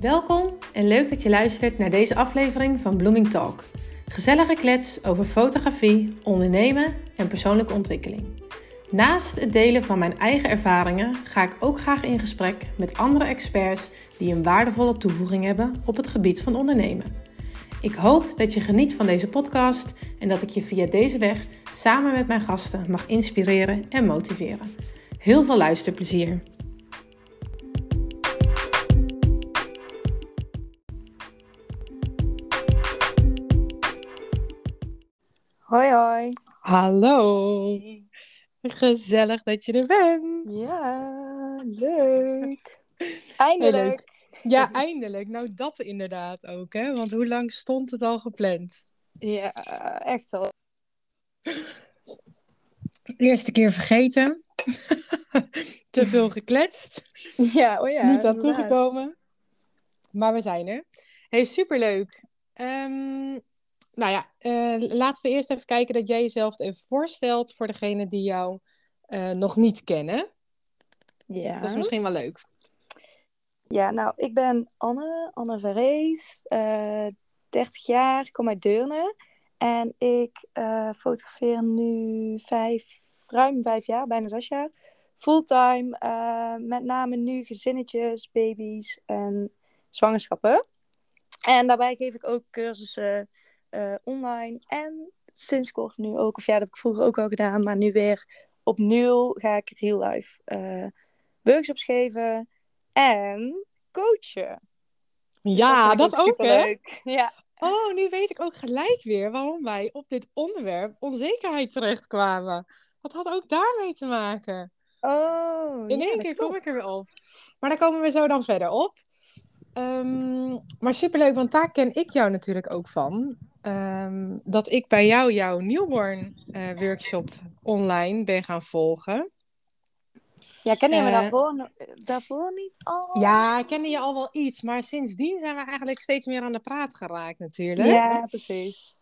Welkom en leuk dat je luistert naar deze aflevering van Blooming Talk. Gezellige klets over fotografie, ondernemen en persoonlijke ontwikkeling. Naast het delen van mijn eigen ervaringen ga ik ook graag in gesprek met andere experts die een waardevolle toevoeging hebben op het gebied van ondernemen. Ik hoop dat je geniet van deze podcast en dat ik je via deze weg samen met mijn gasten mag inspireren en motiveren. Heel veel luisterplezier! Hoi hoi. Hallo! Gezellig dat je er bent. Ja, leuk. Eindelijk. Ja, eindelijk. Nou, dat inderdaad ook, hè? Want hoe lang stond het al gepland? Ja, echt al. Eerste keer vergeten. Te veel gekletst. Ja, oh ja. Niet aan inderdaad. toegekomen. Maar we zijn er. Hey, superleuk. Ehm, nou ja, eh, laten we eerst even kijken dat jij jezelf even voorstelt voor degenen die jou eh, nog niet kennen. Ja. Dat is misschien wel leuk. ja, nou, ik ben Anne, Anne Verrees, eh 30 jaar, kom uit Deurne. En ik eh, fotografeer nu vijf, ruim vijf jaar, bijna zes jaar. Fulltime, eh, met name nu gezinnetjes, baby's en zwangerschappen. En daarbij geef ik ook cursussen eh, online en sinds kort nu ook, of ja, dat heb ik vroeger ook al gedaan, maar nu weer opnieuw ga ik real life eh, workshops geven en coachen. Dus Ja, dat ook, hè? Ja. Oh, nu weet ik ook gelijk weer waarom wij op dit onderwerp onzekerheid terechtkwamen. Dat had ook daarmee te maken. Oh, In één keer kom ik er weer op. Maar daar komen we zo dan verder op. Ehm, maar superleuk, want daar ken ik jou natuurlijk ook van. Ehm, dat ik bij jou jouw newborn eh, workshop online ben gaan volgen. Ja, ken je me Eh, daarvoor, daarvoor niet al? Ja, ik kende je al wel iets, maar sindsdien zijn we eigenlijk steeds meer aan de praat geraakt natuurlijk. Ja, precies.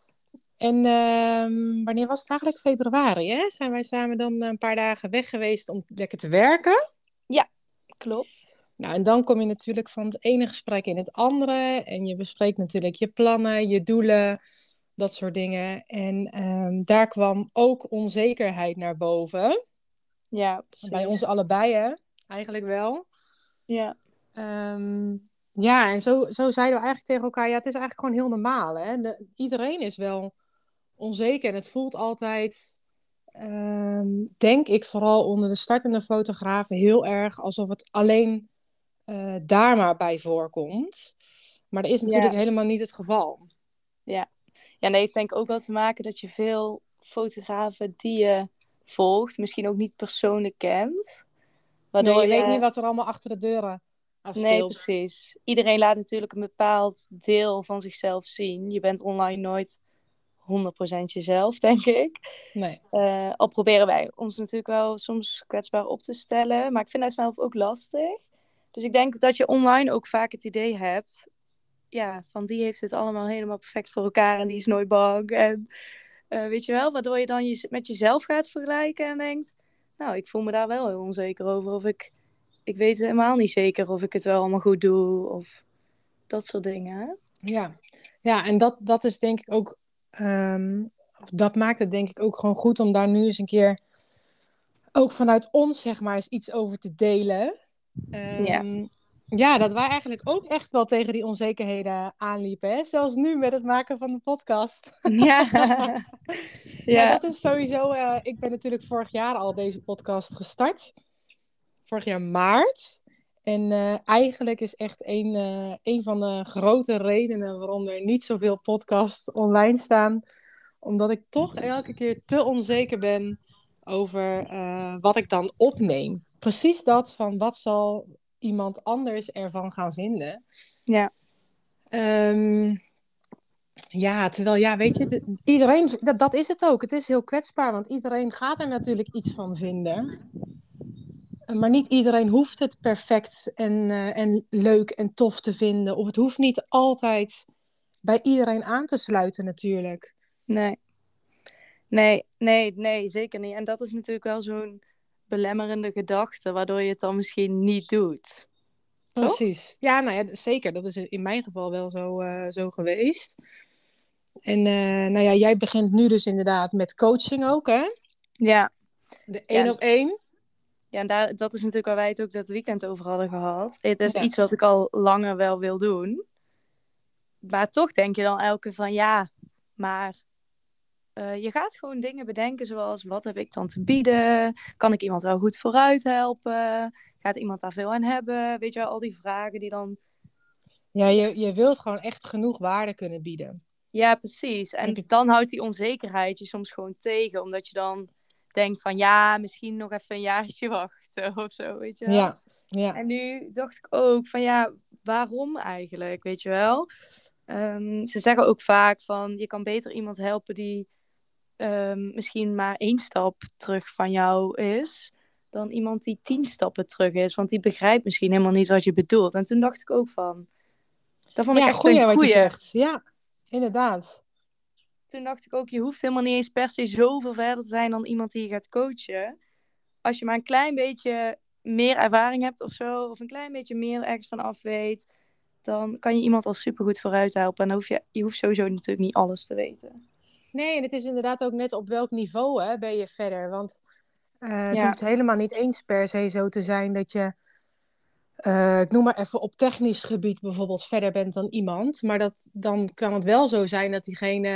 En ehm, wanneer was het eigenlijk? Februari, hè? Zijn wij samen dan een paar dagen weg geweest om lekker te werken? Klopt. Nou, en dan kom je natuurlijk van het ene gesprek in het andere. En je bespreekt natuurlijk je plannen, je doelen, dat soort dingen. En ehm, daar kwam ook onzekerheid naar boven. Ja, precies. Bij ons allebei, hè? Eigenlijk wel. Ja. Ehm, ja, en zo, zo zeiden we eigenlijk tegen elkaar, ja, het is eigenlijk gewoon heel normaal, hè? De- iedereen is wel onzeker en het voelt altijd, ehm, denk ik, vooral onder de startende fotografen heel erg alsof het alleen eh, daar maar bij voorkomt. Maar dat is natuurlijk Ja. helemaal niet het geval. Ja, en dat heeft denk ik ook wel te maken dat je veel fotografen die je volgt, misschien ook niet persoonlijk kent. Waardoor Nee, je weet niet wat er allemaal achter de deuren Nee, afspeelt. precies. Iedereen laat natuurlijk een bepaald deel van zichzelf zien. Je bent online nooit 100% jezelf, denk ik. Nee. Eh, al proberen wij ons natuurlijk wel soms kwetsbaar op te stellen. Maar ik vind dat zelf ook lastig. Dus ik denk dat je online ook vaak het idee hebt... Ja, van die heeft het allemaal helemaal perfect voor elkaar en die is nooit bang. En eh, weet je wel, waardoor je dan je, met jezelf gaat vergelijken en denkt... Nou, ik voel me daar wel heel onzeker over. Of ik, ik weet helemaal niet zeker of ik het wel allemaal goed doe. Of dat soort dingen. Ja, ja en dat, dat is denk ik ook, ehm, dat maakt het denk ik ook gewoon goed om daar nu eens een keer, ook vanuit ons zeg maar, eens iets over te delen. Ehm, ja, dat wij eigenlijk ook echt wel tegen die onzekerheden aanliepen. Hè? Zelfs nu met het maken van de podcast. Ja. Ja, ja. dat is sowieso. eh, ik ben natuurlijk vorig jaar al deze podcast gestart. Vorig jaar maart. En eh, eigenlijk is echt een, eh, een van de grote redenen waarom er niet zoveel podcasts online staan. Omdat ik toch elke keer te onzeker ben over eh, wat ik dan opneem. Precies dat van wat zal iemand anders ervan gaan vinden. Ja. Ehm, ja, terwijl, ja, weet je, de- iedereen, dat, dat is het ook. Het is heel kwetsbaar, want iedereen gaat er natuurlijk iets van vinden. Maar niet iedereen hoeft het perfect en, eh, en leuk en tof te vinden. Of het hoeft niet altijd bij iedereen aan te sluiten, natuurlijk. Nee. Nee, nee, nee, zeker niet. En dat is natuurlijk wel zo'n belemmerende gedachte, waardoor je het dan misschien niet doet. Precies. Ja, nou ja, zeker. Dat is in mijn geval wel zo, uh, zo geweest. En uh, nou ja, jij begint nu dus inderdaad met coaching ook, hè? Ja. De één Ja. op één. Ja, en daar, dat is natuurlijk waar wij het ook dat weekend over hadden gehad. Het is Ja. iets wat ik al langer wel wil doen. Maar toch denk je dan elke van ja, maar eh, je gaat gewoon dingen bedenken zoals wat heb ik dan te bieden? Kan ik iemand wel goed vooruit helpen? Gaat iemand daar veel aan hebben? Weet je wel, al die vragen die dan... Ja, je, je wilt gewoon echt genoeg waarde kunnen bieden. Ja, precies. En je- dan houdt die onzekerheid je soms gewoon tegen. Omdat je dan denkt van ja, misschien nog even een jaartje wachten of zo, weet je wel? Ja, ja. En nu dacht ik ook van ja, waarom eigenlijk, weet je wel? Ehm, ze zeggen ook vaak van je kan beter iemand helpen die ehm, misschien maar één stap terug van jou is, dan iemand die tien stappen terug is. Want die begrijpt misschien helemaal niet wat je bedoelt. En toen dacht ik ook van, dat vond ik ja, echt goeie een wat je goeie. zegt. Ja, inderdaad. Toen dacht ik ook, je hoeft helemaal niet eens per se zoveel verder te zijn dan iemand die je gaat coachen. Als je maar een klein beetje meer ervaring hebt of zo, of een klein beetje meer ergens van af weet, dan kan je iemand al supergoed vooruit helpen. En hoef je, je hoeft sowieso natuurlijk niet alles te weten. Nee, en het is inderdaad ook net op welk niveau hè, ben je verder. Want eh, het Ja. hoeft helemaal niet eens per se zo te zijn dat je, eh, ik noem maar even op technisch gebied bijvoorbeeld, verder bent dan iemand. Maar dat, dan kan het wel zo zijn dat diegene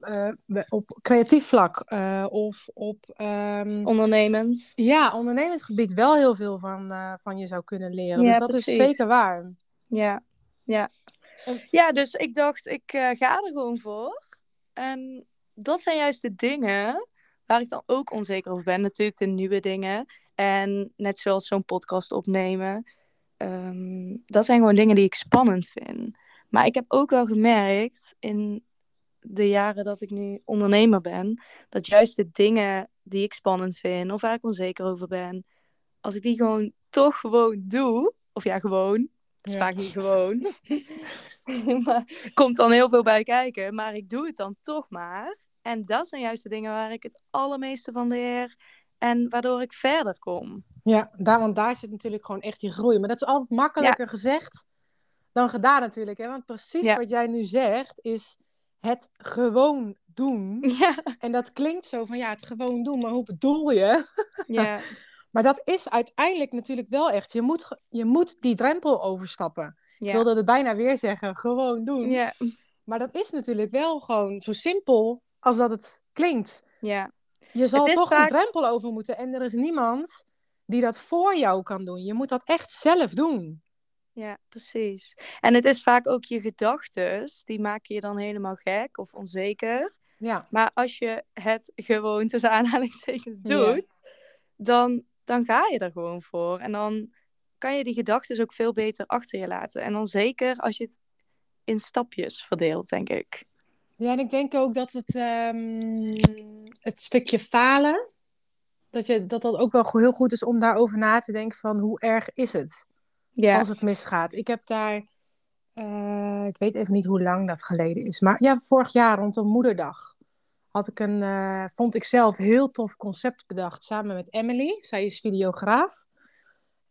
eh, op creatief vlak of op ehm, Ondernemend. ja, ondernemend gebied wel heel veel van, van je zou kunnen leren. Ja, dus dat is zeker waar. Ja, ja. Ja, dus ik dacht, ik ga er gewoon voor. En dat zijn juist de dingen waar ik dan ook onzeker over ben. Natuurlijk de nieuwe dingen. En net zoals zo'n podcast opnemen. Ehm, dat zijn gewoon dingen die ik spannend vind. Maar ik heb ook wel gemerkt in de jaren dat ik nu ondernemer ben, dat juist de dingen die ik spannend vind of waar ik onzeker over ben, als ik die gewoon toch gewoon doe, of ja, gewoon, dat is Ja. vaak niet gewoon, maar komt dan heel veel bij kijken, maar ik doe het dan toch maar. En dat zijn juist de dingen waar ik het allermeeste van leer en waardoor ik verder kom. Ja, daar, want daar zit natuurlijk gewoon echt die groei. Maar dat is altijd makkelijker gezegd dan gedaan natuurlijk. Hè? Want precies Ja. wat jij nu zegt is het gewoon doen. Ja, En dat klinkt zo van ja, het gewoon doen, maar hoe bedoel je? ja, Maar dat is uiteindelijk natuurlijk wel echt. Je moet, je moet die drempel overstappen. Ik wilde het bijna weer zeggen, gewoon doen. Ja, Maar dat is natuurlijk wel gewoon zo simpel als dat het klinkt. ja. Je zal toch vaak- een drempel over moeten. En er is niemand die dat voor jou kan doen. Je moet dat echt zelf doen. Ja, precies. En het is vaak ook je gedachten, die maken je dan helemaal gek of onzeker. Ja, Maar als je het gewoon tussen aanhalingstekens Ja. doet, dan, dan ga je er gewoon voor. En dan kan je die gedachten ook veel beter achter je laten. En dan zeker als je het in stapjes verdeelt, denk ik. Ja en ik denk ook dat het, ehm, het stukje falen, dat, je, dat dat ook wel heel goed is om daarover na te denken van hoe erg is het als het misgaat. Ik heb daar, eh, ik weet even niet hoe lang dat geleden is, maar ja, vorig jaar rondom moederdag had ik een, eh, vond ik zelf heel tof concept bedacht samen met Emily. Zij is videograaf.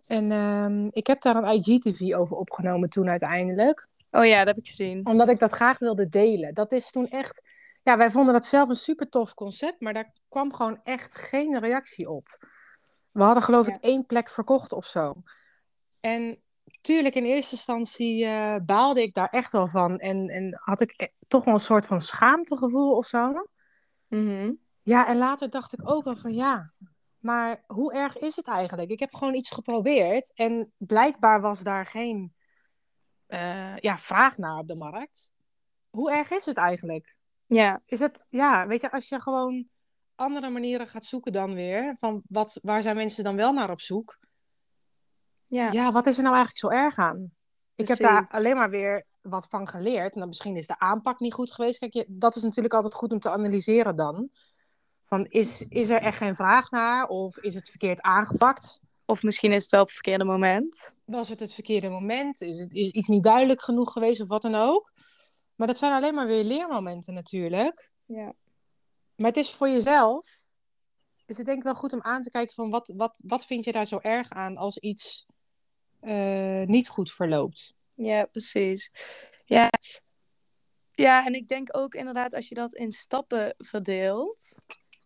En ehm, ik heb daar een IGTV over opgenomen toen uiteindelijk. Oh ja, dat heb ik gezien. Omdat ik dat graag wilde delen. Dat is toen echt. Ja, wij vonden dat zelf een super tof concept, maar daar kwam gewoon echt geen reactie op. We hadden geloof Ja. ik één plek verkocht of zo. En tuurlijk, in eerste instantie eh, baalde ik daar echt wel van. En, en had ik eh, toch wel een soort van schaamtegevoel of zo. Mhm. Ja, en later dacht ik ook wel van ja, maar hoe erg is het eigenlijk? Ik heb gewoon iets geprobeerd en blijkbaar was daar geen eh, ja, vraag naar op de markt. Hoe erg is het eigenlijk? Ja, Is het, ja, weet je, als je gewoon andere manieren gaat zoeken dan weer, van wat, waar zijn mensen dan wel naar op zoek? ja, Ja, wat is er nou eigenlijk zo erg aan? Ik heb daar alleen maar weer wat van geleerd. En dan misschien is de aanpak niet goed geweest. Kijk, je, dat is natuurlijk altijd goed om te analyseren dan. Van is, is er echt geen vraag naar? Of is het verkeerd aangepakt? Of misschien is het wel op het verkeerde moment. Was het het verkeerde moment? Is, het, is iets niet duidelijk genoeg geweest of wat dan ook? Maar dat zijn alleen maar weer leermomenten natuurlijk. Ja. Maar het is voor jezelf. Is het denk ik wel goed om aan te kijken van wat, wat, wat vind je daar zo erg aan als iets eh, niet goed verloopt. Ja, precies. Ja. ja, en ik denk ook inderdaad als je dat in stappen verdeelt,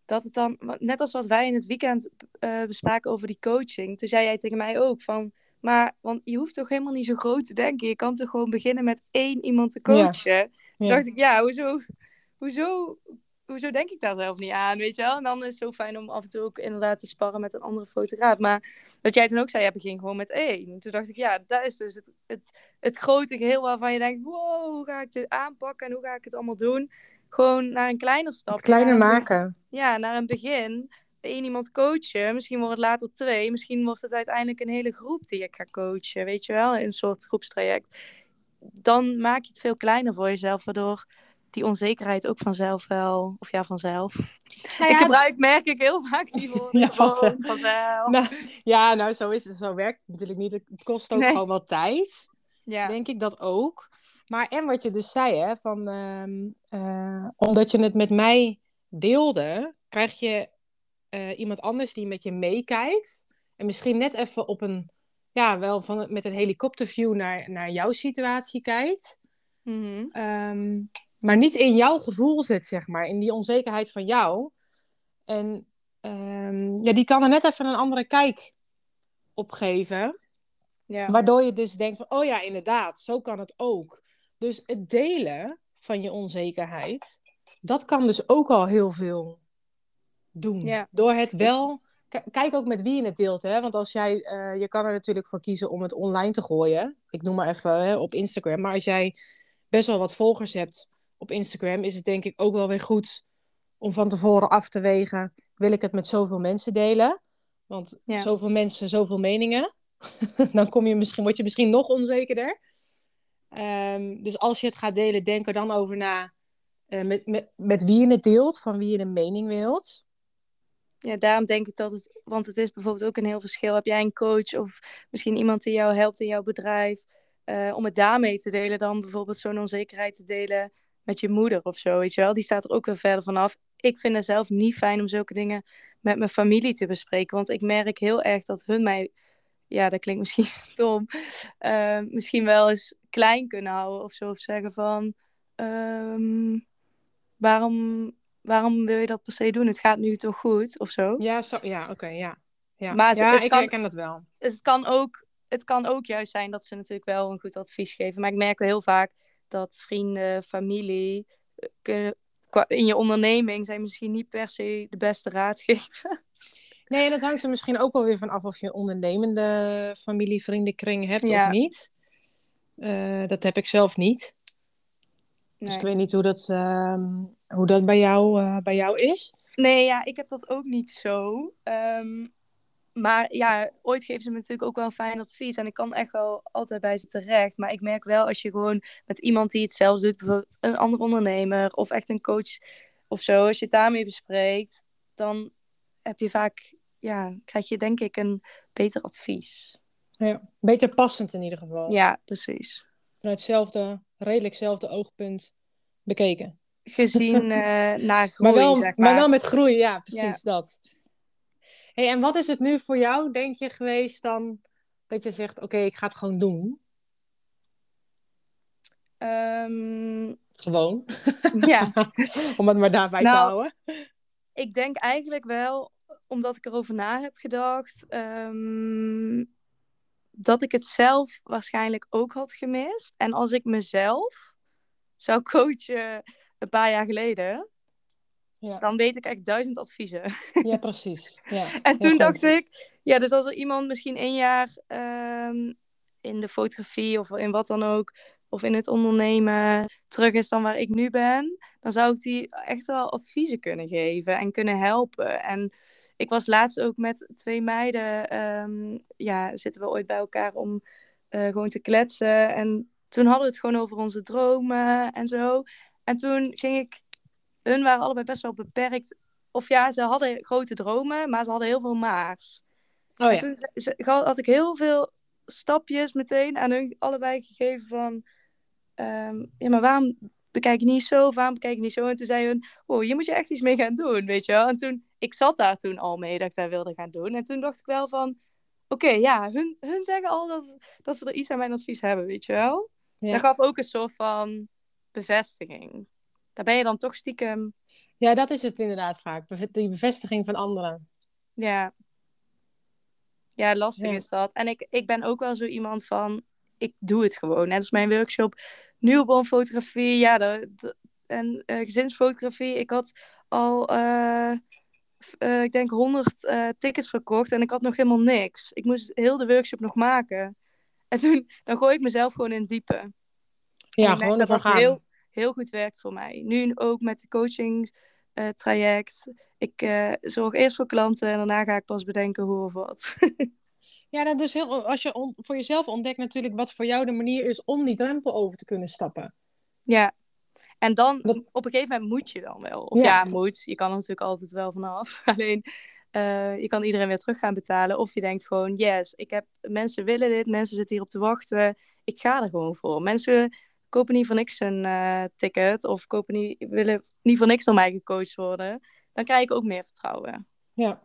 dat het dan, net als wat wij in het weekend uh, bespraken over die coaching, toen zei jij tegen mij ook van, maar want je hoeft toch helemaal niet zo groot te denken, je kan toch gewoon beginnen met één iemand te coachen. Ja. Toen dacht ik, ja, hoezo, hoezo hoezo denk ik daar zelf niet aan, weet je wel? En dan is het zo fijn om af en toe ook inderdaad te sparren met een andere fotograaf. Maar wat jij toen ook zei, ja, begin gewoon met één. Toen dacht ik, ja, dat is dus het, het, het grote geheel waarvan je denkt, wow, hoe ga ik dit aanpakken en hoe ga ik het allemaal doen? Gewoon naar een kleiner stap. kleiner maken. Ja, naar een begin. Eén iemand coachen, misschien wordt het later twee, misschien wordt het uiteindelijk een hele groep die ik ga coachen, weet je wel, een soort groepstraject. Dan maak je het veel kleiner voor jezelf, waardoor die onzekerheid ook vanzelf wel, of ja, vanzelf. Nou ik gebruik, merk ik heel vaak die woorden. ja, vanzelf. vanzelf. Nou, ja, nou zo is het. Zo werkt het natuurlijk niet. Het kost ook gewoon wat tijd. Ja. Denk ik dat ook. Maar en wat je dus zei, hè, van, ehm, eh, omdat je het met mij deelde, krijg je uh, iemand anders die met je meekijkt. En misschien net even op een, ja, wel van, met een helikopterview naar, naar jouw situatie kijkt. Mm -hmm maar niet in jouw gevoel zit, zeg maar, in die onzekerheid van jou. En um, ja, die kan er net even een andere kijk op geven. Ja. Waardoor je dus denkt van, oh ja, inderdaad, zo kan het ook. Dus het delen van je onzekerheid, dat kan dus ook al heel veel doen. Ja. Door het wel... Kijk ook met wie je het deelt, hè. Want als jij... Uh, je kan er natuurlijk voor kiezen om het online te gooien. Ik noem maar even hè, op Instagram. Maar als jij best wel wat volgers hebt op Instagram is het denk ik ook wel weer goed om van tevoren af te wegen: wil ik het met zoveel mensen delen? Want zoveel mensen, zoveel meningen. dan kom je misschien, word je misschien nog onzekerder. Um, dus als je het gaat delen, denk er dan over na uh, met, met, met wie je het deelt, van wie je een mening wilt. Ja, daarom denk ik dat het, want het is bijvoorbeeld ook een heel verschil. Heb jij een coach of misschien iemand die jou helpt in jouw bedrijf, uh, om het daarmee te delen, dan bijvoorbeeld zo'n onzekerheid te delen met je moeder of zo, weet je wel. Die staat er ook weer verder vanaf. Ik vind het zelf niet fijn om zulke dingen met mijn familie te bespreken. Want ik merk heel erg dat hun mij, ja, dat klinkt misschien stom, uh, misschien wel eens klein kunnen houden of zo. Of zeggen van, um, waarom, waarom wil je dat per se doen? Het gaat nu toch goed of zo? Ja, zo, ja oké, ja. Ja, maar ja ik kan, herken dat wel. Het kan, ook, het kan ook juist zijn dat ze natuurlijk wel een goed advies geven. Maar ik merk wel heel vaak dat vrienden, familie eh, in je onderneming zijn misschien niet per se de beste raadgevers. Nee, dat hangt er misschien ook wel weer van af of je een ondernemende familie, vriendenkring hebt of niet. Uh, dat heb ik zelf niet. Dus ik weet niet hoe dat, uh, hoe dat bij, jou, uh, bij jou is. Nee, ja, ik heb dat ook niet zo. Um, maar ja, ooit geven ze me natuurlijk ook wel fijn advies. En ik kan echt wel altijd bij ze terecht. Maar ik merk wel als je gewoon met iemand die het zelf doet, bijvoorbeeld een andere ondernemer of echt een coach of zo, als je het daarmee bespreekt, dan heb je vaak, ja, krijg je denk ik een beter advies. Ja, beter passend in ieder geval. Ja, precies. Vanuit hetzelfde, redelijk hetzelfde oogpunt bekeken. Gezien uh, naar groei, maar wel, zeg maar. maar wel met groei, ja, precies dat. Hey, en wat is het nu voor jou, denk je, geweest dan dat je zegt: Oké, ik ga het gewoon doen? Um... Gewoon. Ja. Om het maar daarbij te nou, houden. Ik denk eigenlijk wel, omdat ik erover na heb gedacht, um, dat ik het zelf waarschijnlijk ook had gemist. En als ik mezelf zou coachen een paar jaar geleden, ja. Dan weet ik echt duizend adviezen. Ja, precies. Ja, en toen dacht ik, ja, dus als er iemand misschien één jaar um, in de fotografie of in wat dan ook, of in het ondernemen terug is dan waar ik nu ben, dan zou ik die echt wel adviezen kunnen geven en kunnen helpen. En ik was laatst ook met twee meiden, um, ja, zitten we ooit bij elkaar om uh, gewoon te kletsen. En toen hadden we het gewoon over onze dromen en zo. En toen ging ik hun waren allebei best wel beperkt. Of ja, ze hadden grote dromen, maar ze hadden heel veel maars. Oh, ja. toen had ik heel veel stapjes meteen aan hun allebei gegeven van... Um, ja, maar waarom bekijk je niet zo? Waarom bekijk je niet zo? En toen zei hun, oh, hier moet je echt iets mee gaan doen, weet je wel? En toen, ik zat daar toen al mee dat ik dat wilde gaan doen. En toen dacht ik wel van, oké, ja, hun, hun zeggen al dat, dat ze er iets aan mijn advies hebben, weet je wel? Ja. Dat gaf ook een soort van bevestiging. Daar ben je dan toch stiekem, ja, dat is het inderdaad vaak. Die bevestiging van anderen. ja. Ja, lastig Ja. is dat. En ik, ik ben ook wel zo iemand van, ik doe het gewoon. Net als mijn workshop newborn fotografie, ja, de, de- en eh, gezinsfotografie. Ik had al, eh, ik denk, 100 eh, tickets verkocht en ik had nog helemaal niks. Ik moest heel de workshop nog maken. En toen, dan gooi ik mezelf gewoon in diepe. En Ja, merk gewoon dat gaan. heel, heel goed werkt voor mij. Nu ook met de coaching traject. Ik zorg eerst voor klanten en daarna ga ik pas bedenken hoe of wat. Ja, dat is heel, als je on- voor jezelf ontdekt natuurlijk wat voor jou de manier is om die drempel over te kunnen stappen. ja. En dan, Dat- op een gegeven moment moet je dan wel. Of Ja. ja, moet. Je kan er natuurlijk altijd wel vanaf. Alleen, eh, je kan iedereen weer terug gaan betalen. Of je denkt gewoon, yes, ik heb, mensen willen dit. Mensen zitten hier op te wachten. Ik ga er gewoon voor. Mensen kopen niet voor niks een eh, ticket. Of kopen niet, willen niet voor niks door mij gecoacht worden. Dan krijg ik ook meer vertrouwen. Ja,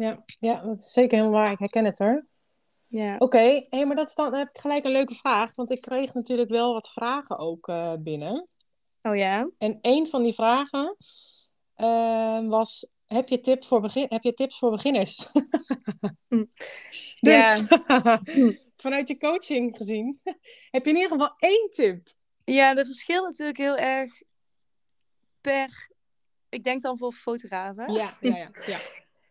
ja, ja dat is zeker helemaal waar. Ik herken het hoor. Ja. Oké, hey, maar dat is dan, dan heb ik gelijk een leuke vraag. Want ik kreeg natuurlijk wel wat vragen ook eh, binnen. Oh ja? En een van die vragen eh, was: heb je, tip voor begin, heb je tips voor beginners? Hm. dus vanuit je coaching gezien, heb je in ieder geval één tip. Ja, dat verschilt natuurlijk heel erg per... Ik denk dan voor fotografen. Ja, ja, ja. ja.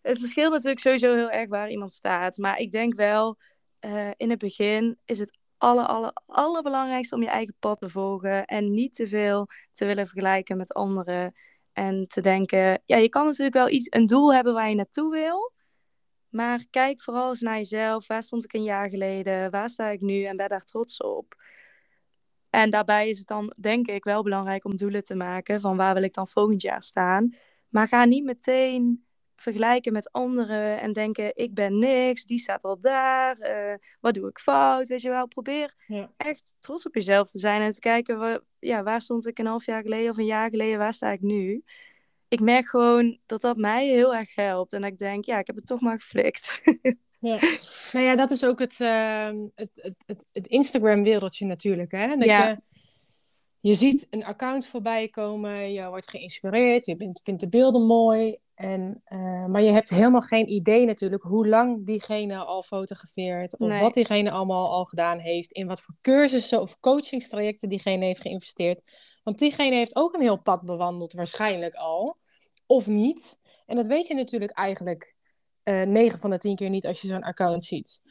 Het verschilt natuurlijk sowieso heel erg waar iemand staat. Maar ik denk wel, eh, in het begin is het aller, aller, allerbelangrijkste om je eigen pad te volgen. En niet te veel te willen vergelijken met anderen. En te denken, ja, je kan natuurlijk wel iets, een doel hebben waar je naartoe wil. Maar kijk vooral eens naar jezelf. Waar stond ik een jaar geleden? Waar sta ik nu? En ben daar trots op. En daarbij is het dan, denk ik, wel belangrijk om doelen te maken. Van waar wil ik dan volgend jaar staan? Maar ga niet meteen vergelijken met anderen en denken: ik ben niks, die staat al daar, eh, wat doe ik fout? Weet je wel, probeer Ja. echt trots op jezelf te zijn en te kijken: wa- ja, waar stond ik een half jaar geleden of een jaar geleden, waar sta ik nu? Ik merk gewoon dat dat mij heel erg helpt en dat ik denk: ja, ik heb het toch maar geflikt. Ja. Nou ja, dat is ook het, ehm, het, het, het, Instagram-wereldje natuurlijk. Hè? Dat Ja. je, je ziet een account voorbij komen, je wordt geïnspireerd, je bent, vindt de beelden mooi. En, eh, maar je hebt helemaal geen idee natuurlijk hoe lang diegene al fotografeert. Of Nee. wat diegene allemaal al gedaan heeft. In wat voor cursussen of coachingstrajecten diegene heeft geïnvesteerd. Want diegene heeft ook een heel pad bewandeld waarschijnlijk al. Of niet. En dat weet je natuurlijk eigenlijk eh 9 van de 10 keer niet als je zo'n account ziet.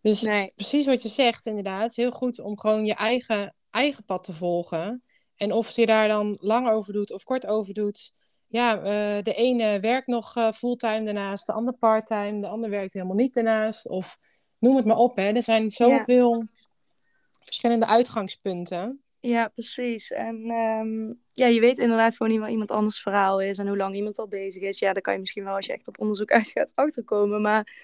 Dus nee, precies wat je zegt, inderdaad. Heel goed om gewoon je eigen, eigen pad te volgen. En of je daar dan lang over doet of kort over doet. Ja, eh, de ene werkt nog eh, fulltime daarnaast, de ander parttime, de ander werkt helemaal niet daarnaast. Of noem het maar op, hè. Er zijn zoveel verschillende uitgangspunten. ja, precies. En ehm, ja, je weet inderdaad gewoon niet wat iemand anders verhaal is en hoe lang iemand al bezig is. Ja, daar kan je misschien wel als je echt op onderzoek uit gaat achterkomen. Maar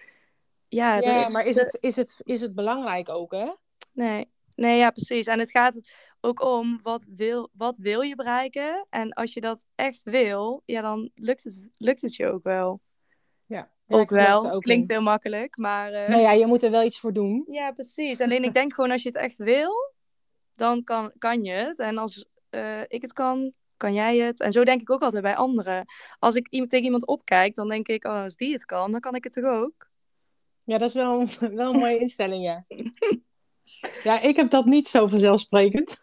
ja, Ja, is, maar is het, is, het, is het belangrijk ook, hè? Nee. nee, ja, precies. En het gaat ook om wat wil, wat wil je bereiken. En als je dat echt wil, ja, dan lukt het, lukt het je ook wel. Ja, ja, ook wel. ook Klinkt in. heel makkelijk, maar... eh, Nou ja, je moet er wel iets voor doen. Ja, precies. Alleen ik denk gewoon als je het echt wil, dan kan, kan je het. En als eh, ik het kan, kan jij het. En zo denk ik ook altijd bij anderen. Als ik tegen iemand opkijk, dan denk ik, oh, als die het kan, dan kan ik het toch ook? Ja, dat is wel een, wel een mooie instelling, ja. Ja, ik heb dat niet zo vanzelfsprekend.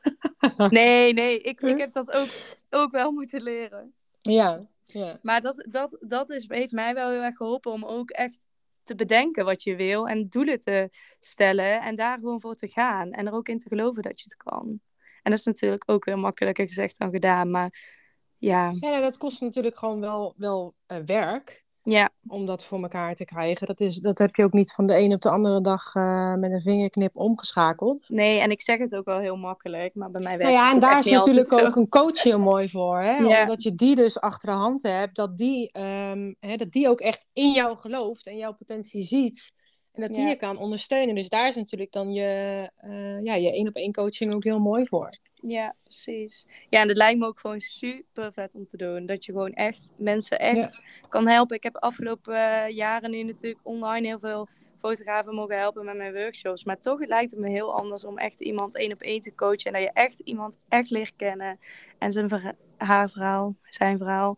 Nee, nee, ik, ik heb dat ook, ook wel moeten leren. Ja, ja. Maar dat, dat, dat is, heeft mij wel heel erg geholpen om ook echt te bedenken wat je wil en doelen te stellen en daar gewoon voor te gaan en er ook in te geloven dat je het kan. En dat is natuurlijk ook heel makkelijker gezegd dan gedaan, maar ja, Ja, nou, dat kost natuurlijk gewoon wel, wel eh, werk ja, om dat voor elkaar te krijgen. Dat, is, dat heb je ook niet van de een op de andere dag eh, met een vingerknip omgeschakeld. nee, en ik zeg het ook wel heel makkelijk, maar bij mij werkt Nou ja, en daar is natuurlijk zo. ook een coach heel mooi voor. Hè? Ja. Omdat je die dus achter de hand hebt, dat die, ehm, hè, dat die ook echt in jou gelooft en jouw potentie ziet. En dat die Ja. je kan ondersteunen. Dus daar is natuurlijk dan je, eh, ja, je één op één coaching ook heel mooi voor. Ja, precies. Ja, en dat lijkt me ook gewoon super vet om te doen. Dat je gewoon echt mensen echt kan helpen. Ik heb afgelopen eh, jaren nu natuurlijk online heel veel fotografen mogen helpen met mijn workshops. Maar toch lijkt het me heel anders om echt iemand één op één te coachen. En dat je echt iemand echt leert kennen. En zijn verha- haar verhaal, zijn verhaal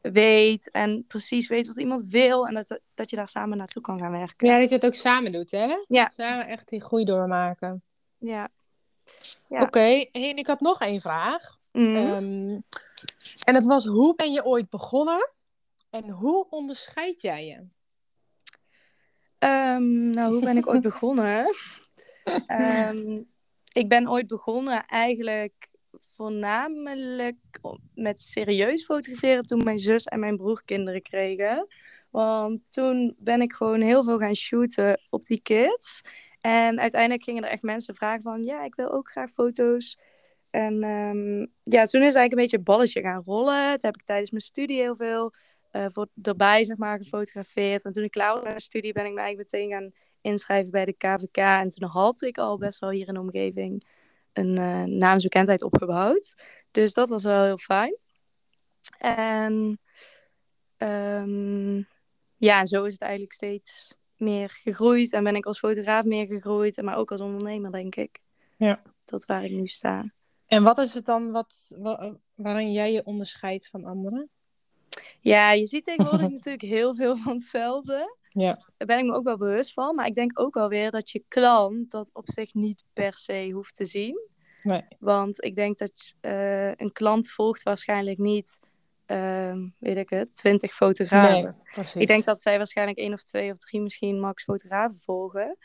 weet. En precies weet wat iemand wil. En dat, dat je daar samen naartoe kan gaan werken. Ja, dat je het ook samen doet, hè? Ja. Samen echt die groei doormaken. Ja. Ja. Oké, en ik had nog één vraag. Mhm. Ehm, en dat was, hoe ben je ooit begonnen? En hoe onderscheid jij je? Ehm, nou, hoe ben ik ooit begonnen? Ehm, ik ben ooit begonnen eigenlijk voornamelijk met serieus fotograferen toen mijn zus en mijn broer kinderen kregen. Want toen ben ik gewoon heel veel gaan shooten op die kids. En uiteindelijk gingen er echt mensen vragen van, ja, ik wil ook graag foto's. En ehm, ja, toen is eigenlijk een beetje het balletje gaan rollen. Toen heb ik tijdens mijn studie heel veel eh, voor, erbij zeg maar, gefotografeerd. En toen ik klaar was met mijn studie ben ik me eigenlijk meteen gaan inschrijven bij de KVK. En toen had ik al best wel hier in de omgeving een eh naamsbekendheid opgebouwd. Dus dat was wel heel fijn. En ehm, ja, zo is het eigenlijk steeds meer gegroeid. En ben ik als fotograaf meer gegroeid. Maar ook als ondernemer, denk ik. Ja. Tot waar ik nu sta. En wat is het dan wat, wa- waarin jij je onderscheidt van anderen? Ja, je ziet tegenwoordig natuurlijk heel veel van hetzelfde. Ja. Daar ben ik me ook wel bewust van. Maar ik denk ook alweer dat je klant dat op zich niet per se hoeft te zien. Nee. Want ik denk dat eh, een klant volgt waarschijnlijk niet, ehm, weet ik het, twintig fotografen. Nee, precies. Ik denk dat zij waarschijnlijk één of twee of drie misschien max fotografen volgen.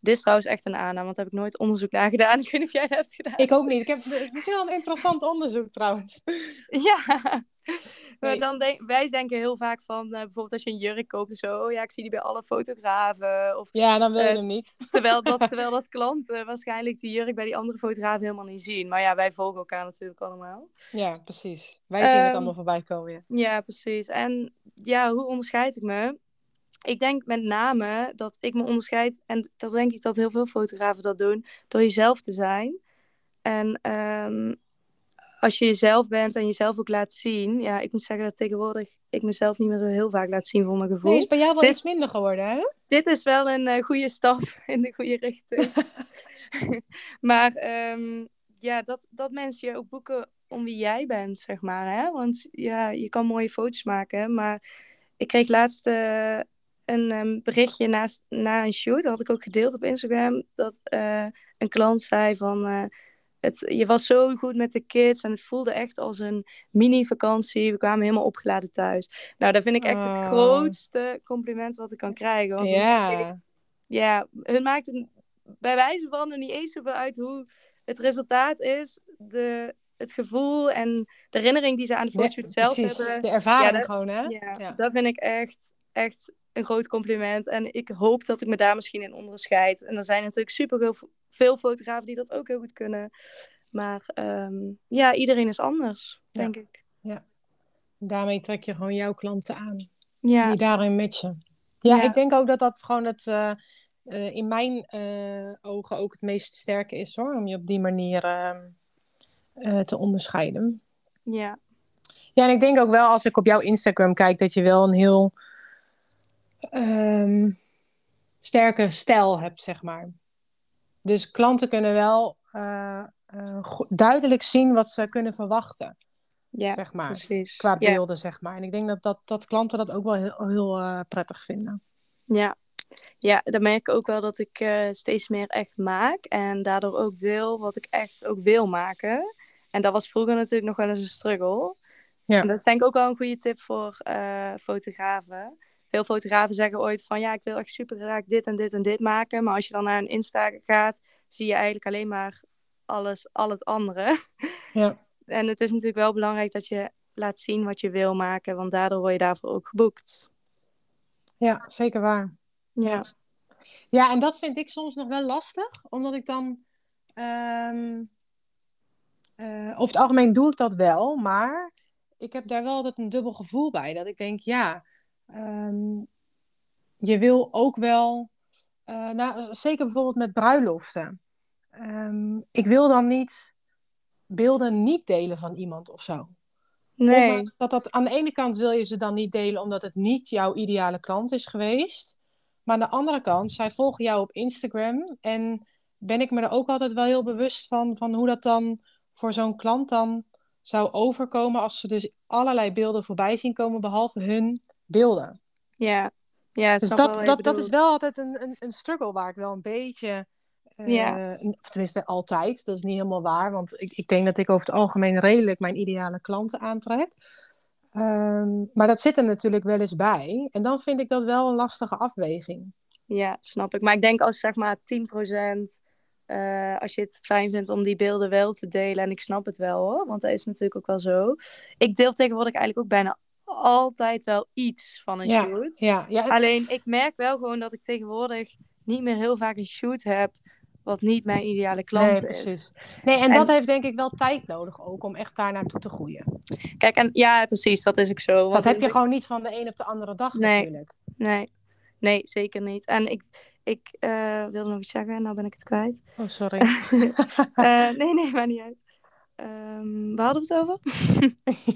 Dit is trouwens echt een aanname, want daar heb ik nooit onderzoek naar gedaan. Ik weet niet of jij dat hebt gedaan. Ik ook niet. Ik heb, het is wel een interessant onderzoek trouwens. Ja, maar dan denk, wij denken heel vaak van, eh, bijvoorbeeld als je een jurk koopt of zo, oh ja, ik zie die bij alle fotografen. Of, Ja, dan wil je Eh, hem niet. terwijl, dat, terwijl dat klanten waarschijnlijk die jurk bij die andere fotografen helemaal niet zien. Maar ja, wij volgen elkaar natuurlijk allemaal. Ja, precies. Wij zien het Ehm, allemaal voorbij komen. Ja. Ja, precies. En ja, hoe onderscheid ik me? Ik denk met name dat ik me onderscheid, en dat denk ik dat heel veel fotografen dat doen, door jezelf te zijn. En ehm, als je jezelf bent en jezelf ook laat zien, ja, ik moet zeggen dat tegenwoordig ik mezelf niet meer zo heel vaak laat zien zonder gevoel. Nee, is bij jou wel Dit- iets minder geworden, hè? Dit is wel een eh, goede stap in de goede richting. maar ehm, ja, dat, dat mensen je ook boeken om wie jij bent, zeg maar. Hè? Want ja, je kan mooie foto's maken, maar ik kreeg laatst eh, een ehm, berichtje naast, na een shoot, dat had ik ook gedeeld op Instagram, dat eh, een klant zei van... het, je was zo goed met de kids en het voelde echt als een mini-vakantie. We kwamen helemaal opgeladen thuis. Nou, dat vind ik echt het Oh. grootste compliment wat ik kan krijgen. Want Ja. ja, hun maakt het bij wijze van er niet eens zoveel uit hoe het resultaat is. De, het gevoel en de herinnering die ze aan de fotoshoot zelf precies. hebben. De ervaring Ja, dat- gewoon, hè? Ja, Ja. dat vind ik echt, echt een groot compliment. En ik hoop dat ik me daar misschien in onderscheid. En er zijn natuurlijk super veel fotografen die dat ook heel goed kunnen. Maar ehm, ja, iedereen is anders, Ja. denk ik. Daarmee trek je gewoon jouw klanten aan. Ja, Die daarin matchen. Ja, Ja. ik denk ook dat dat gewoon het, eh, eh, in mijn eh, ogen ook het meest sterke is, hoor. Om je op die manier ehm, eh, te onderscheiden. ja, Ja, en ik denk ook wel als ik op jouw Instagram kijk, dat je wel een heel ehm, sterke stijl hebt, zeg maar. Dus klanten kunnen wel eh, eh, duidelijk zien wat ze kunnen verwachten, ja zeg maar. precies. Qua Ja. beelden, zeg maar. En ik denk dat, dat, dat klanten dat ook wel heel, heel eh, prettig vinden. Ja. ja, dan merk ik ook wel dat ik steeds meer echt maak. En daardoor ook deel wat ik echt ook wil maken. En dat was vroeger natuurlijk nog wel eens een struggle. Ja. En dat is denk ik ook wel een goede tip voor fotografen. Veel fotografen zeggen ooit van ja, ik wil echt super graag dit en dit en dit maken. Maar als je dan naar een Insta gaat, zie je eigenlijk alleen maar alles, al het andere. Ja. En het is natuurlijk wel belangrijk dat je laat zien wat je wil maken. Want daardoor word je daarvoor ook geboekt. Ja, zeker waar. Ja, Ja, en dat vind ik soms nog wel lastig, omdat ik dan. eh, over het algemeen doe ik dat wel, maar ik heb daar wel altijd een dubbel gevoel bij. Dat ik denk, ja, ehm, je wil ook wel. eh, nou, zeker bijvoorbeeld met bruiloften. Ehm, ik wil dan niet beelden niet delen van iemand of zo. nee. Dat dat aan de ene kant wil je ze dan niet delen omdat het niet jouw ideale klant is geweest. Maar aan de andere kant, zij volgen jou op Instagram. En ben ik me er ook altijd wel heel bewust van, van hoe dat dan voor zo'n klant dan zou overkomen als ze dus allerlei beelden voorbij zien komen, behalve hun beelden. Ja, ja dus dat, dat, dat is wel altijd een, een, een struggle waar ik wel een beetje. Uh, ja. Of tenminste, altijd. Dat is niet helemaal waar. Want ik, ik denk dat ik over het algemeen redelijk mijn ideale klanten aantrek. Um, maar dat zit er natuurlijk wel eens bij. En dan vind ik dat wel een lastige afweging. Ja, snap ik. Maar ik denk als zeg maar 10%, uh, als je het fijn vindt om die beelden wel te delen. En ik snap het wel hoor, want dat is natuurlijk ook wel zo. Ik deel tegenwoordig eigenlijk ook bijna altijd wel iets van een ja, shoot. Ja, ja. Alleen ik merk wel gewoon dat ik tegenwoordig niet meer heel vaak een shoot heb wat niet mijn ideale klant nee, precies. is. Nee, en, dat heeft denk ik wel tijd nodig ook om echt daar naartoe te groeien. Kijk, en ja, precies, dat is ook zo. Want dat heb je gewoon niet van de een op de andere dag nee, natuurlijk. Nee, nee, zeker niet. En ik, ik uh, wilde nog iets zeggen, nou ben ik het kwijt. Oh, sorry. uh, nee, nee, maar niet uit. Um, waar hadden we het over?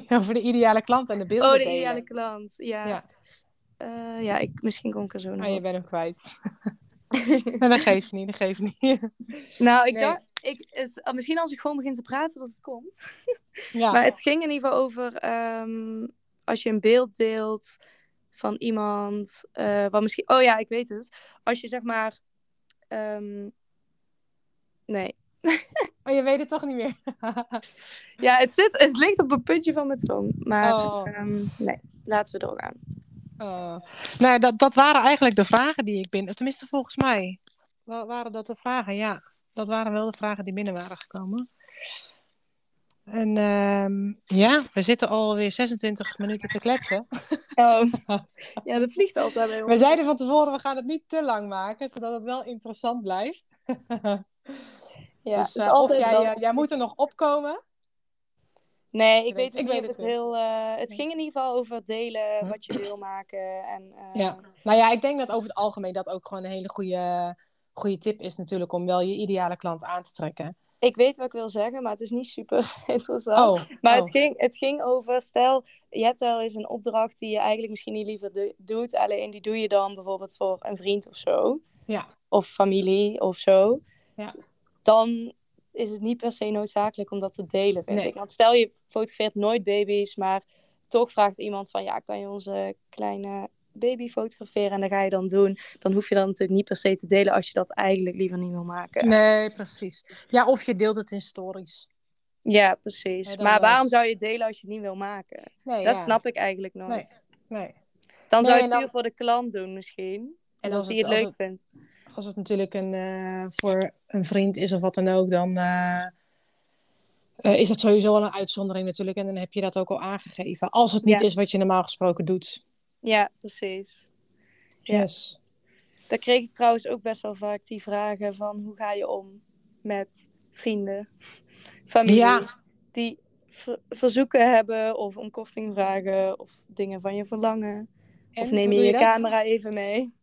over de ideale klant en de beelden Oh, de ideale klant, ja. Ja, uh, ja ik, misschien kom ik er zo nog oh, je bent hem kwijt. dat geeft niet, dat geeft niet. Nou, ik Nee. dacht, ik, het, misschien als ik gewoon begin te praten dat het komt. ja. Maar het ging in ieder geval over ehm, als je een beeld deelt van iemand, eh, wat misschien, oh ja, ik weet het. Als je zeg maar, ehm, nee, Oh, je weet het toch niet meer? ja, het zit, het ligt op een puntje van mijn tong, maar Oh. ehm, nee, laten we doorgaan. Oh. Nou, dat, dat waren eigenlijk de vragen die ik binnen... Tenminste, volgens mij wa- waren dat de vragen, ja. Dat waren wel de vragen die binnen waren gekomen. En ehm, ja, we zitten alweer 26 minuten te kletsen. Oh, ja, dat vliegt altijd ons. We zeiden van tevoren, we gaan het niet te lang maken, zodat het wel interessant blijft. Ja, dus eh, of jij, eh, jij moet er nog opkomen. Nee, ik weet, weet- ik niet. weet het het, heel, eh, het ging in ieder geval over delen wat je wil maken. En, Ja. Nou ja, ik denk dat over het algemeen dat ook gewoon een hele goede, goede tip is natuurlijk om wel je ideale klant aan te trekken. Ik weet wat ik wil zeggen, maar het is niet super interessant. Oh, Maar oh. het, ging, het ging over, stel, je hebt wel eens een opdracht die je eigenlijk misschien niet liever do- doet. Alleen die doe je dan bijvoorbeeld voor een vriend of zo. Ja. Of familie of zo. Ja. Dan is het niet per se noodzakelijk om dat te delen, vind Nee. ik. Want stel je fotografeert nooit baby's, maar toch vraagt iemand van... Ja, kan je onze kleine baby fotograferen? En dat ga je dan doen. Dan hoef je dat natuurlijk niet per se te delen als je dat eigenlijk liever niet wil maken. Nee, precies. Ja, of je deelt het in stories. Ja, precies. Maar waarom zou je het delen als je het niet wil maken? Nee, Dat ja. snap ik eigenlijk nooit. Nee, nee. Dan zou je het puur dan- voor de klant doen misschien. En als als hij het, leuk het, vindt. Als het natuurlijk een, eh, voor een vriend is of wat dan ook, dan eh, eh, is dat sowieso wel een uitzondering natuurlijk. En dan heb je dat ook al aangegeven. Als het niet Ja. is wat je normaal gesproken doet. Ja, precies. Ja. Yes. Daar kreeg ik trouwens ook best wel vaak die vragen van hoe ga je om met vrienden, familie, Ja. die ver- verzoeken hebben of om korting vragen of dingen van je verlangen. En, of neem je je dat? camera even mee.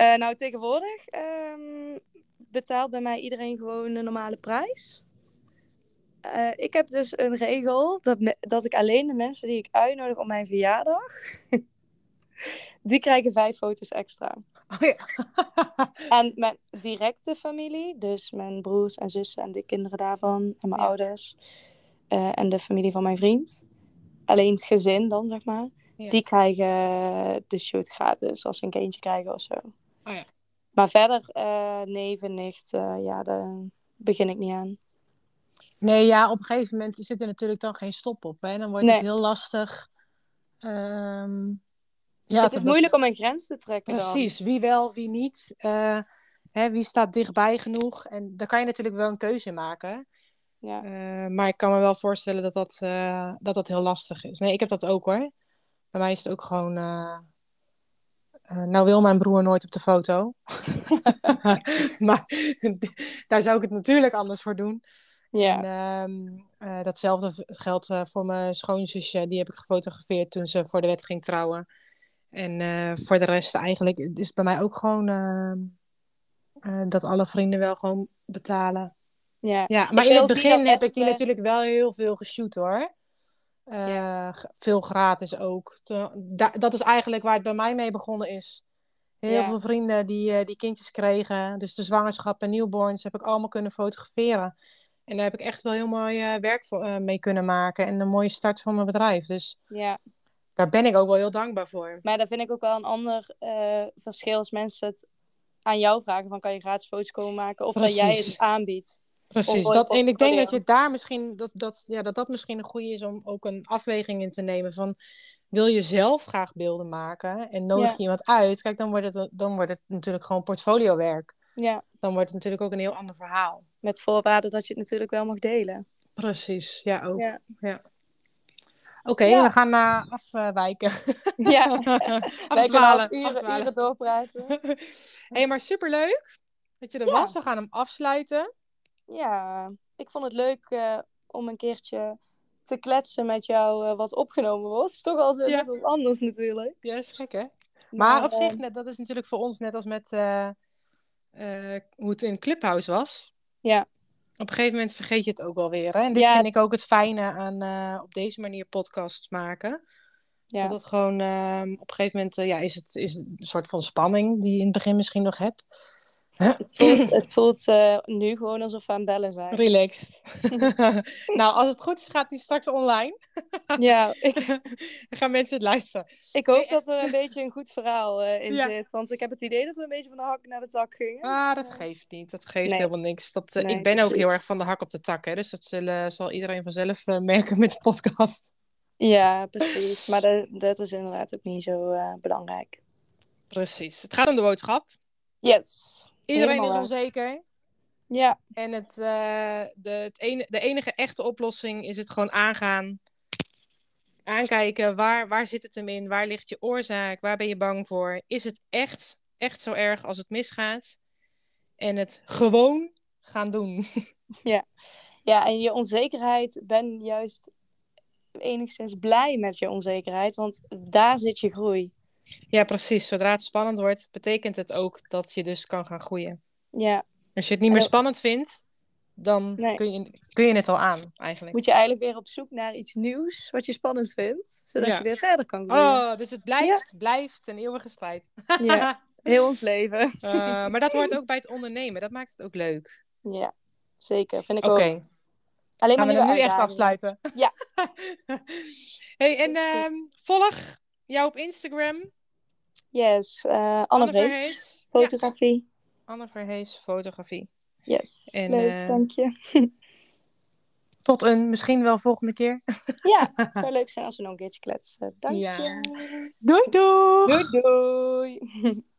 Eh, nou, tegenwoordig ehm, betaalt bij mij iedereen gewoon een normale prijs. Eh, ik heb dus een regel dat, me- dat ik alleen de mensen die ik uitnodig op mijn verjaardag, die krijgen vijf foto's extra. Oh, ja. En mijn directe familie, dus mijn broers en zussen en de kinderen daarvan en mijn Ja. ouders eh, en de familie van mijn vriend, alleen het gezin dan zeg maar, Ja. die krijgen de shoot gratis als ze een kindje krijgen of zo. Oh ja. Maar verder, eh neven, nicht, eh, ja, daar begin ik niet aan. Nee, ja, op een gegeven moment zit er natuurlijk dan geen stop op. Hè? Dan wordt Nee. het heel lastig. Ehm, ja, het is moeilijk om een grens te trekken dan. Precies, wie wel, wie niet. Eh, hè, wie staat dichtbij genoeg? En daar kan je natuurlijk wel een keuze maken. Ja. Eh, maar ik kan me wel voorstellen dat dat, eh, dat dat heel lastig is. Nee, ik heb dat ook hoor. Bij mij is het ook gewoon. Eh, nou wil mijn broer nooit op de foto. maar daar zou ik het natuurlijk anders voor doen. Ja. En, ehm, eh, datzelfde geldt eh, voor mijn schoonzusje. Die heb ik gefotografeerd toen ze voor de wet ging trouwen. En voor de rest eigenlijk is het bij mij ook gewoon ehm, eh, dat alle vrienden wel gewoon betalen. ja. Ja, maar in het begin heb ik die natuurlijk wel heel veel geshoot hoor. Eh, Veel gratis ook. Dat is eigenlijk waar het bij mij mee begonnen is. Heel Ja. veel vrienden die, eh, die kindjes kregen. Dus de zwangerschap en newborns heb ik allemaal kunnen fotograferen. En daar heb ik echt wel heel mooi eh, werk voor, mee kunnen maken. En een mooie start van mijn bedrijf. Dus Ja, daar ben ik ook wel heel dankbaar voor. maar dat vind ik ook wel een ander verschil als mensen het aan jou vragen van kan je gratis foto's komen maken of dat jij het aanbiedt. Precies. Dat, en ik denk dat je daar misschien dat, dat, ja, dat dat misschien een goede is om ook een afweging in te nemen van wil je zelf graag beelden maken en nodig Ja. je iemand uit? Kijk, dan wordt het, dan wordt het natuurlijk gewoon portfoliowerk. Ja, Dan wordt het natuurlijk ook een heel ander verhaal. met voorwaarde dat je het natuurlijk wel mag delen. Precies, ja ook. Ja. Oké, Ja. we gaan eh, afwijken. Ja, afdwalen. uren, afdwalen. uren doorpraten. hey, maar superleuk dat je er was. We gaan hem afsluiten. Ja, ik vond het leuk eh, om een keertje te kletsen met jou eh, wat opgenomen wordt. Het is toch al zo wat anders natuurlijk. Ja, is gek hè? Maar op eh, zich, net, dat is natuurlijk voor ons net als met eh, eh, hoe het in Clubhouse was. Ja. Op een gegeven moment vergeet je het ook wel weer. Hè? En dit Ja. vind ik ook het fijne aan eh, op deze manier podcast maken. ja. Dat het gewoon ehm, op een gegeven moment eh, ja, is het is een soort van spanning die je in het begin misschien nog hebt. Het voelt, het voelt eh, nu gewoon alsof we aan bellen zijn. Relaxed. nou, als het goed is, gaat die straks online. Ja, ik, Dan gaan mensen het luisteren. ik hoop dat er een beetje een goed verhaal eh, in Ja. zit. Want ik heb het idee dat we een beetje van de hak naar de tak gingen. Ah, dat geeft niet. Dat geeft Nee. helemaal niks. Dat, eh, Nee, ik ben ook heel erg van de hak op de tak. Hè? Dus dat zullen, zal iedereen vanzelf eh, merken met de podcast. Ja, precies. Maar dat, dat is inderdaad ook niet zo eh, belangrijk. Precies. Het gaat om de boodschap. Yes. Iedereen Helemaal is onzeker. Ja, En het, eh, de, het ene, de enige echte oplossing is het gewoon aangaan. Aankijken, waar, waar zit het hem in? Waar ligt je oorzaak? Waar ben je bang voor? Is het echt, echt zo erg als het misgaat? En het gewoon gaan doen. ja, en je onzekerheid, ben juist enigszins blij met je onzekerheid. Want daar zit je groei. Ja, precies. Zodra het spannend wordt, betekent het ook dat je dus kan gaan groeien. Ja, Als je het niet meer En- spannend vindt, dan Nee. kun, je, kun je het al aan, eigenlijk. moet je eigenlijk weer op zoek naar iets nieuws wat je spannend vindt. Zodat Ja. je weer verder kan groeien. Oh, dus het blijft, blijft een eeuwige strijd. Ja. Heel ons leven. Eh, maar dat hoort ook bij het ondernemen. Dat maakt het ook leuk. Ja, zeker. Vind ik Oké, ook. Alleen gaan maar we hem nieuwe nu echt afsluiten? Ja. hey, en ehm, volg jou op Instagram. Yes, eh Anne. Verhees. Ja, Fotografie. Anne Verhees, fotografie. Yes. En, Leuk, eh, dank je. Tot een misschien wel volgende keer. Ja, het zou leuk zijn als we nog een keertje kletsen. Dank Ja. je. Doei doei! Doei doei.